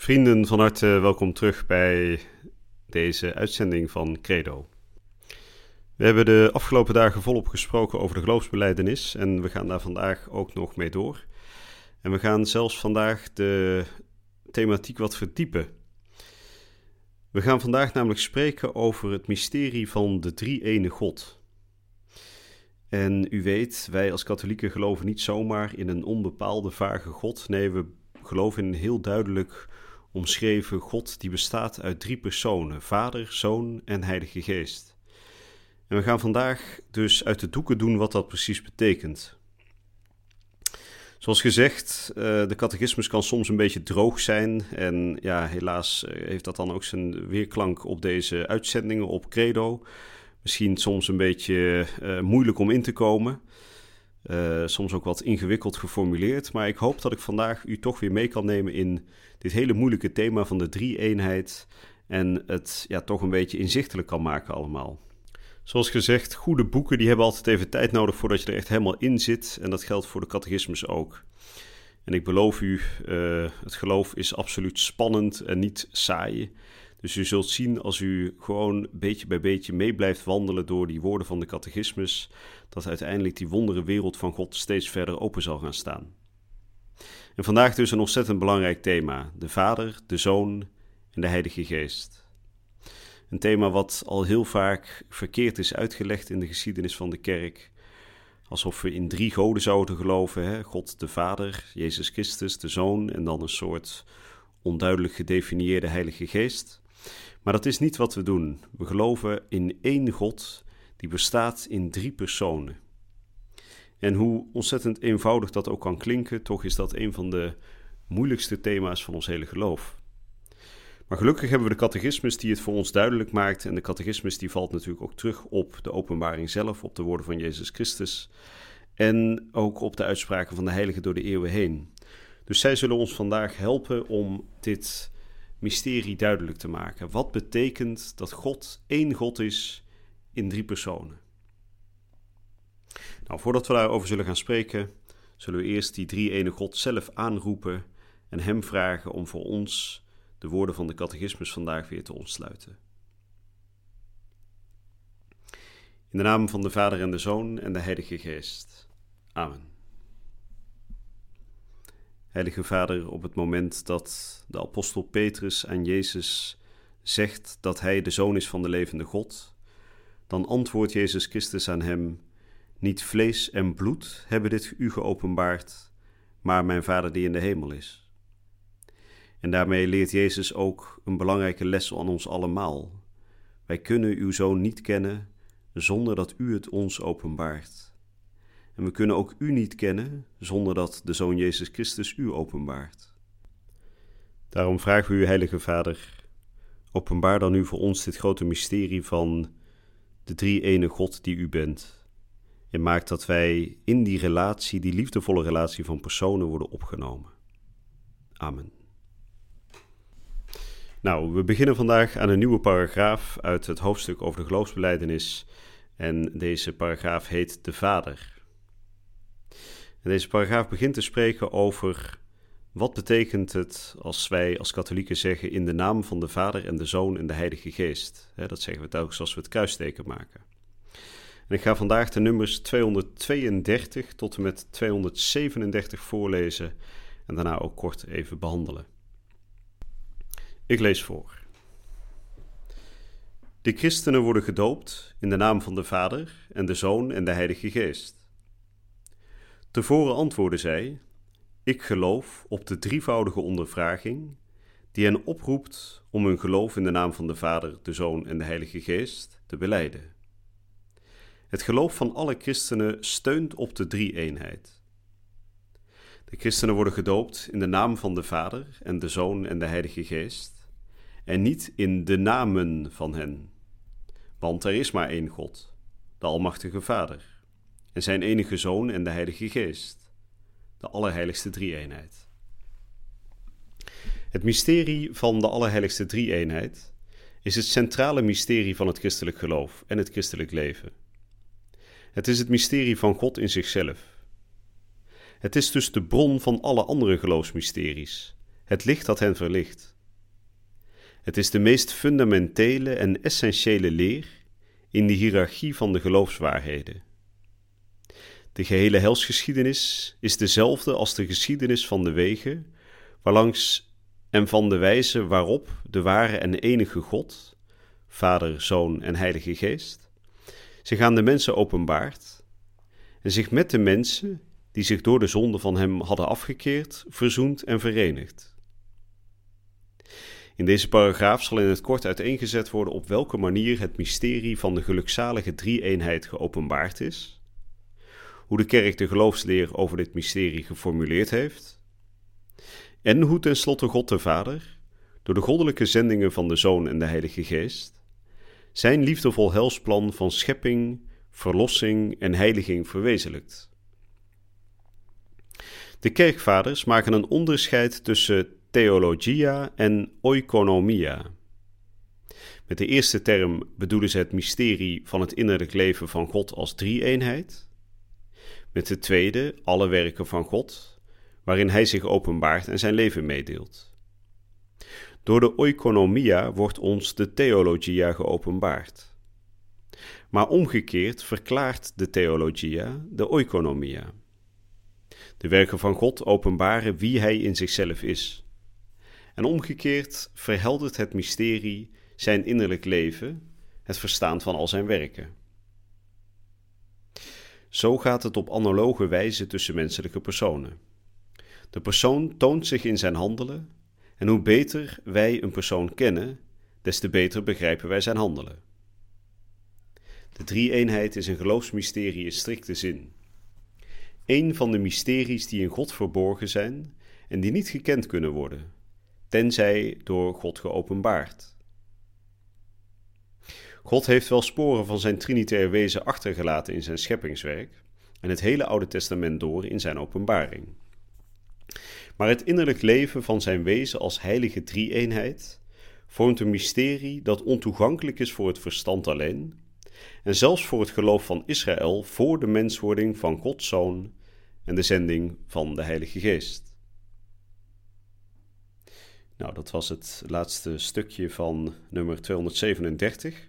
Vrienden, van harte welkom terug bij deze uitzending van Credo. We hebben de afgelopen dagen volop gesproken over de geloofsbeleidenis en we gaan daar vandaag ook nog mee door. En we gaan zelfs vandaag de thematiek wat verdiepen. We gaan vandaag namelijk spreken over het mysterie van de drie-ene God. En u weet, wij als katholieken geloven niet zomaar in een onbepaalde vage God. Nee, we geloven in een heel duidelijk omschreven God die bestaat uit drie personen: Vader, Zoon en Heilige Geest. En we gaan vandaag dus uit de doeken doen wat dat precies betekent. Zoals gezegd, uh, de catechismus kan soms een beetje droog zijn. En ja, helaas eh, heeft dat dan ook zijn weerklank op deze uitzendingen op Credo. Misschien soms een beetje uh, moeilijk om in te komen. Uh, soms ook wat ingewikkeld geformuleerd. Maar ik hoop dat ik vandaag u toch weer mee kan nemen in dit hele moeilijke thema van de drie-eenheid. En het ja, toch een beetje inzichtelijk kan maken allemaal. Zoals gezegd, goede boeken die hebben altijd even tijd nodig voordat je er echt helemaal in zit. En dat geldt voor de catechismus ook. En ik beloof u, uh, het geloof is absoluut spannend en niet saai. Dus u zult zien als u gewoon beetje bij beetje mee blijft wandelen door die woorden van de catechismus, dat uiteindelijk die wondere wereld van God steeds verder open zal gaan staan. En vandaag dus een ontzettend belangrijk thema: de Vader, de Zoon en de Heilige Geest. Een thema wat al heel vaak verkeerd is uitgelegd in de geschiedenis van de kerk. Alsof we in drie goden zouden geloven: hè? God de Vader, Jezus Christus de Zoon en dan een soort onduidelijk gedefinieerde Heilige Geest. Maar dat is niet wat we doen. We geloven in één God die bestaat in drie personen. En hoe ontzettend eenvoudig dat ook kan klinken, toch is dat een van de moeilijkste thema's van ons hele geloof. Maar gelukkig hebben we de catechismus die het voor ons duidelijk maakt. En de catechismus die valt natuurlijk ook terug op de openbaring zelf, op de woorden van Jezus Christus. En ook op de uitspraken van de heiligen door de eeuwen heen. Dus zij zullen ons vandaag helpen om dit mysterie duidelijk te maken. Wat betekent dat God één God is in drie personen? Nou, voordat we daarover zullen gaan spreken, zullen we eerst die drie ene God zelf aanroepen en Hem vragen om voor ons de woorden van de catechismus vandaag weer te ontsluiten. In de naam van de Vader en de Zoon en de Heilige Geest. Amen. Heilige Vader, op het moment dat de apostel Petrus aan Jezus zegt dat hij de zoon is van de levende God, dan antwoordt Jezus Christus aan hem: Niet vlees en bloed hebben dit u geopenbaard, maar mijn Vader die in de hemel is. En daarmee leert Jezus ook een belangrijke les aan ons allemaal. Wij kunnen uw zoon niet kennen zonder dat u het ons openbaart. En we kunnen ook u niet kennen zonder dat de Zoon Jezus Christus u openbaart. Daarom vragen we u, Heilige Vader, openbaar dan nu voor ons dit grote mysterie van de drie ene God die u bent. En maak dat wij in die relatie, die liefdevolle relatie van personen, worden opgenomen. Amen. Nou, we beginnen vandaag aan een nieuwe paragraaf uit het hoofdstuk over de geloofsbeleidenis. En deze paragraaf heet De Vader. En deze paragraaf begint te spreken over wat betekent het als wij als katholieken zeggen in de naam van de Vader en de Zoon en de Heilige Geest. dat zeggen we telkens als we het kruisteken maken. En ik ga vandaag de nummers 232 tot en met 237 voorlezen en daarna ook kort even behandelen. Ik lees voor. De christenen worden gedoopt in de naam van de Vader en de Zoon en de Heilige Geest. Tevoren antwoordde zij: Ik geloof op de drievoudige ondervraging, die hen oproept om hun geloof in de naam van de Vader, de Zoon en de Heilige Geest te beleiden. Het geloof van alle christenen steunt op de drie-eenheid. De christenen worden gedoopt in de naam van de Vader en de Zoon en de Heilige Geest. en niet in de namen van hen. Want er is maar één God, de Almachtige Vader, en zijn enige Zoon en de Heilige Geest, de Allerheiligste Drie-eenheid. Het mysterie van de Allerheiligste Drie-eenheid is het centrale mysterie van het christelijk geloof en het christelijk leven. Het is het mysterie van God in zichzelf. Het is dus de bron van alle andere geloofsmysteries, het licht dat hen verlicht. Het is de meest fundamentele en essentiële leer in de hiërarchie van de geloofswaarheden. De gehele helsgeschiedenis is dezelfde als de geschiedenis van de wegen, waarlangs en van de wijze waarop de ware en enige God, Vader, Zoon en Heilige Geest, zich aan de mensen openbaart en zich met de mensen, die zich door de zonde van hem hadden afgekeerd, verzoent en verenigt. In deze paragraaf zal in het kort uiteengezet worden op welke manier het mysterie van de gelukzalige drie-eenheid geopenbaard is, hoe de kerk de geloofsleer over dit mysterie geformuleerd heeft, en hoe tenslotte God de Vader, door de goddelijke zendingen van de Zoon en de Heilige Geest, zijn liefdevol helsplan van schepping, verlossing en heiliging verwezenlijkt. De kerkvaders maken een onderscheid tussen theologia en oikonomia. Met de eerste term bedoelen ze het mysterie van het innerlijk leven van God als drie-eenheid. Met de tweede alle werken van God, waarin Hij zich openbaart en zijn leven meedeelt. Door de oikonomia wordt ons de theologia geopenbaard. Maar omgekeerd verklaart de theologia de oikonomia. De werken van God openbaren wie Hij in zichzelf is. En omgekeerd verheldert het mysterie zijn innerlijk leven, het verstaan van al zijn werken. Zo gaat het op analoge wijze tussen menselijke personen. De persoon toont zich in zijn handelen, en hoe beter wij een persoon kennen, des te beter begrijpen wij zijn handelen. De drie-eenheid is een geloofsmysterie in strikte zin. Een van de mysteries die in God verborgen zijn en die niet gekend kunnen worden, tenzij door God geopenbaard. God heeft wel sporen van zijn trinitair wezen achtergelaten in zijn scheppingswerk en het hele Oude Testament door in zijn openbaring. Maar het innerlijk leven van zijn wezen als heilige drie-eenheid vormt een mysterie dat ontoegankelijk is voor het verstand alleen en zelfs voor het geloof van Israël voor de menswording van Gods Zoon en de zending van de Heilige Geest. Nou, dat was het laatste stukje van nummer 237.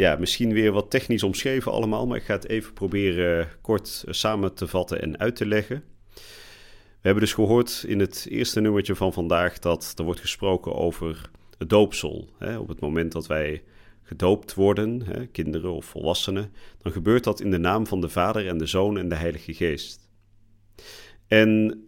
Ja, misschien weer wat technisch omschreven allemaal, maar ik ga het even proberen kort samen te vatten en uit te leggen. We hebben dus gehoord in het eerste nummertje van vandaag dat er wordt gesproken over het doopsel. Op het moment dat wij gedoopt worden, kinderen of volwassenen, dan gebeurt dat in de naam van de Vader en de Zoon en de Heilige Geest. En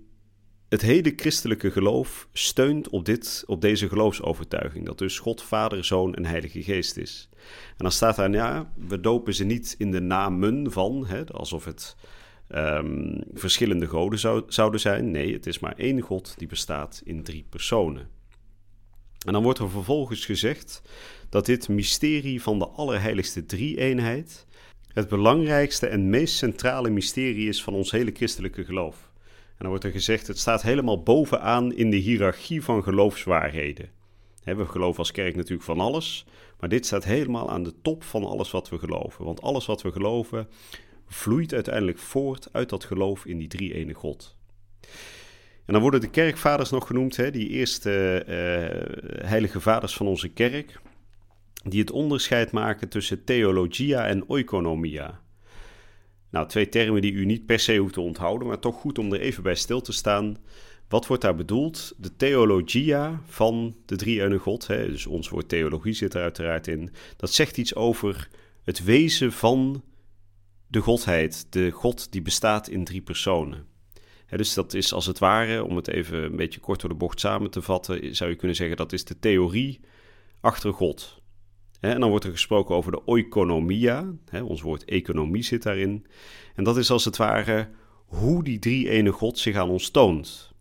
het hele christelijke geloof steunt op, dit, op deze geloofsovertuiging, dat dus God, Vader, Zoon en Heilige Geest is. En dan staat daar, ja, we dopen ze niet in de namen van, hè, alsof het um, verschillende goden zou, zouden zijn. Nee, het is maar één God die bestaat in drie personen. En dan wordt er vervolgens gezegd dat dit mysterie van de allerheiligste drie-eenheid het belangrijkste en meest centrale mysterie is van ons hele christelijke geloof. Dan wordt er gezegd, het staat helemaal bovenaan in de hiërarchie van geloofswaarheden. We geloven als kerk natuurlijk van alles, maar dit staat helemaal aan de top van alles wat we geloven. Want alles wat we geloven vloeit uiteindelijk voort uit dat geloof in die drie ene God. En dan worden de kerkvaders nog genoemd, die eerste uh, heilige vaders van onze kerk, die het onderscheid maken tussen theologia en oikonomia. Nou, twee termen die u niet per se hoeft te onthouden, maar toch goed om er even bij stil te staan. Wat wordt daar bedoeld? De theologia van de drie-ene God, hè, dus ons woord theologie zit er uiteraard in, dat zegt iets over het wezen van de Godheid, de God die bestaat in drie personen. dus dat is als het ware, om het even een beetje kort door de bocht samen te vatten, zou je kunnen zeggen dat is de theorie achter God. En dan wordt er gesproken over de oikonomia, ons woord economie zit daarin. En dat is als het ware hoe die drie ene God zich aan ons toont.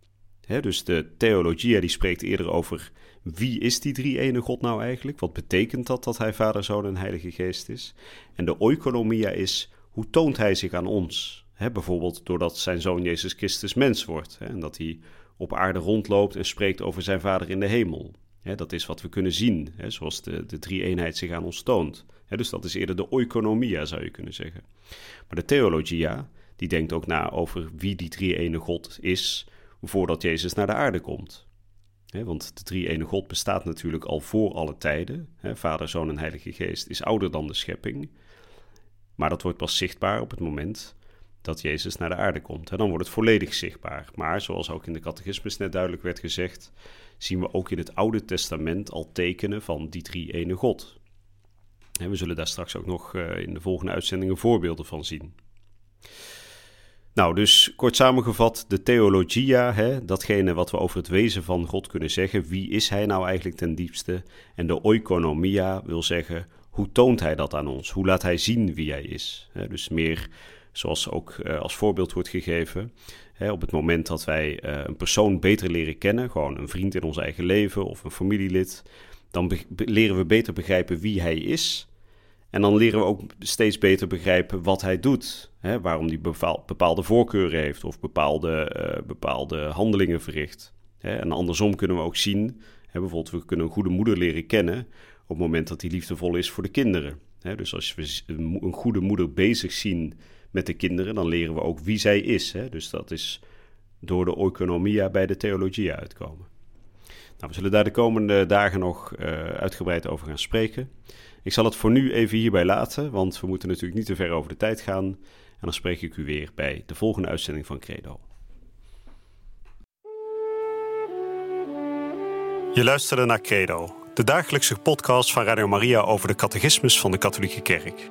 dus de theologia die spreekt eerder over wie is die drie ene God nou eigenlijk? Wat betekent dat dat hij Vader, Zoon en Heilige Geest is? En de oikonomia is hoe toont hij zich aan ons? bijvoorbeeld doordat zijn zoon Jezus Christus mens wordt en dat hij op aarde rondloopt en spreekt over zijn Vader in de hemel. Dat is wat we kunnen zien, zoals de, de drie-eenheid zich aan ons toont. dus dat is eerder de oikonomia, zou je kunnen zeggen. Maar de theologia, die denkt ook na over wie die drie-ene God is voordat Jezus naar de aarde komt. want de drie-ene God bestaat natuurlijk al voor alle tijden. Vader, Zoon en Heilige Geest is ouder dan de schepping. Maar dat wordt pas zichtbaar op het moment dat Jezus naar de aarde komt. En dan wordt het volledig zichtbaar. Maar zoals ook in de catechismus net duidelijk werd gezegd, zien we ook in het Oude Testament al tekenen van die drie ene God. En we zullen daar straks ook nog eh, in de volgende uitzendingen voorbeelden van zien. Nou, dus kort samengevat, de theologia, hè, datgene wat we over het wezen van God kunnen zeggen, wie is hij nou eigenlijk ten diepste? En de oikonomia wil zeggen, hoe toont hij dat aan ons? Hoe laat hij zien wie hij is? dus meer zoals ook eh, als voorbeeld wordt gegeven. Hè, op het moment dat wij eh, een persoon beter leren kennen, gewoon een vriend in ons eigen leven of een familielid, dan leren we beter begrijpen wie hij is. En dan leren we ook steeds beter begrijpen wat hij doet. Hè, waarom hij bepaalde voorkeuren heeft of bepaalde, uh, bepaalde handelingen verricht. Hè, en andersom kunnen we ook zien, hè, bijvoorbeeld we kunnen een goede moeder leren kennen op het moment dat hij liefdevol is voor de kinderen. dus als we een goede moeder bezig zien met de kinderen, dan leren we ook wie zij is. Hè? Dus dat is door de oikonomia bij de theologie uitkomen. Nou, we zullen daar de komende dagen nog uh, uitgebreid over gaan spreken. Ik zal het voor nu even hierbij laten, want we moeten natuurlijk niet te ver over de tijd gaan. En dan spreek ik u weer bij de volgende uitzending van Credo. Je luisterde naar Credo, de dagelijkse podcast van Radio Maria over de catechismus van de Katholieke Kerk.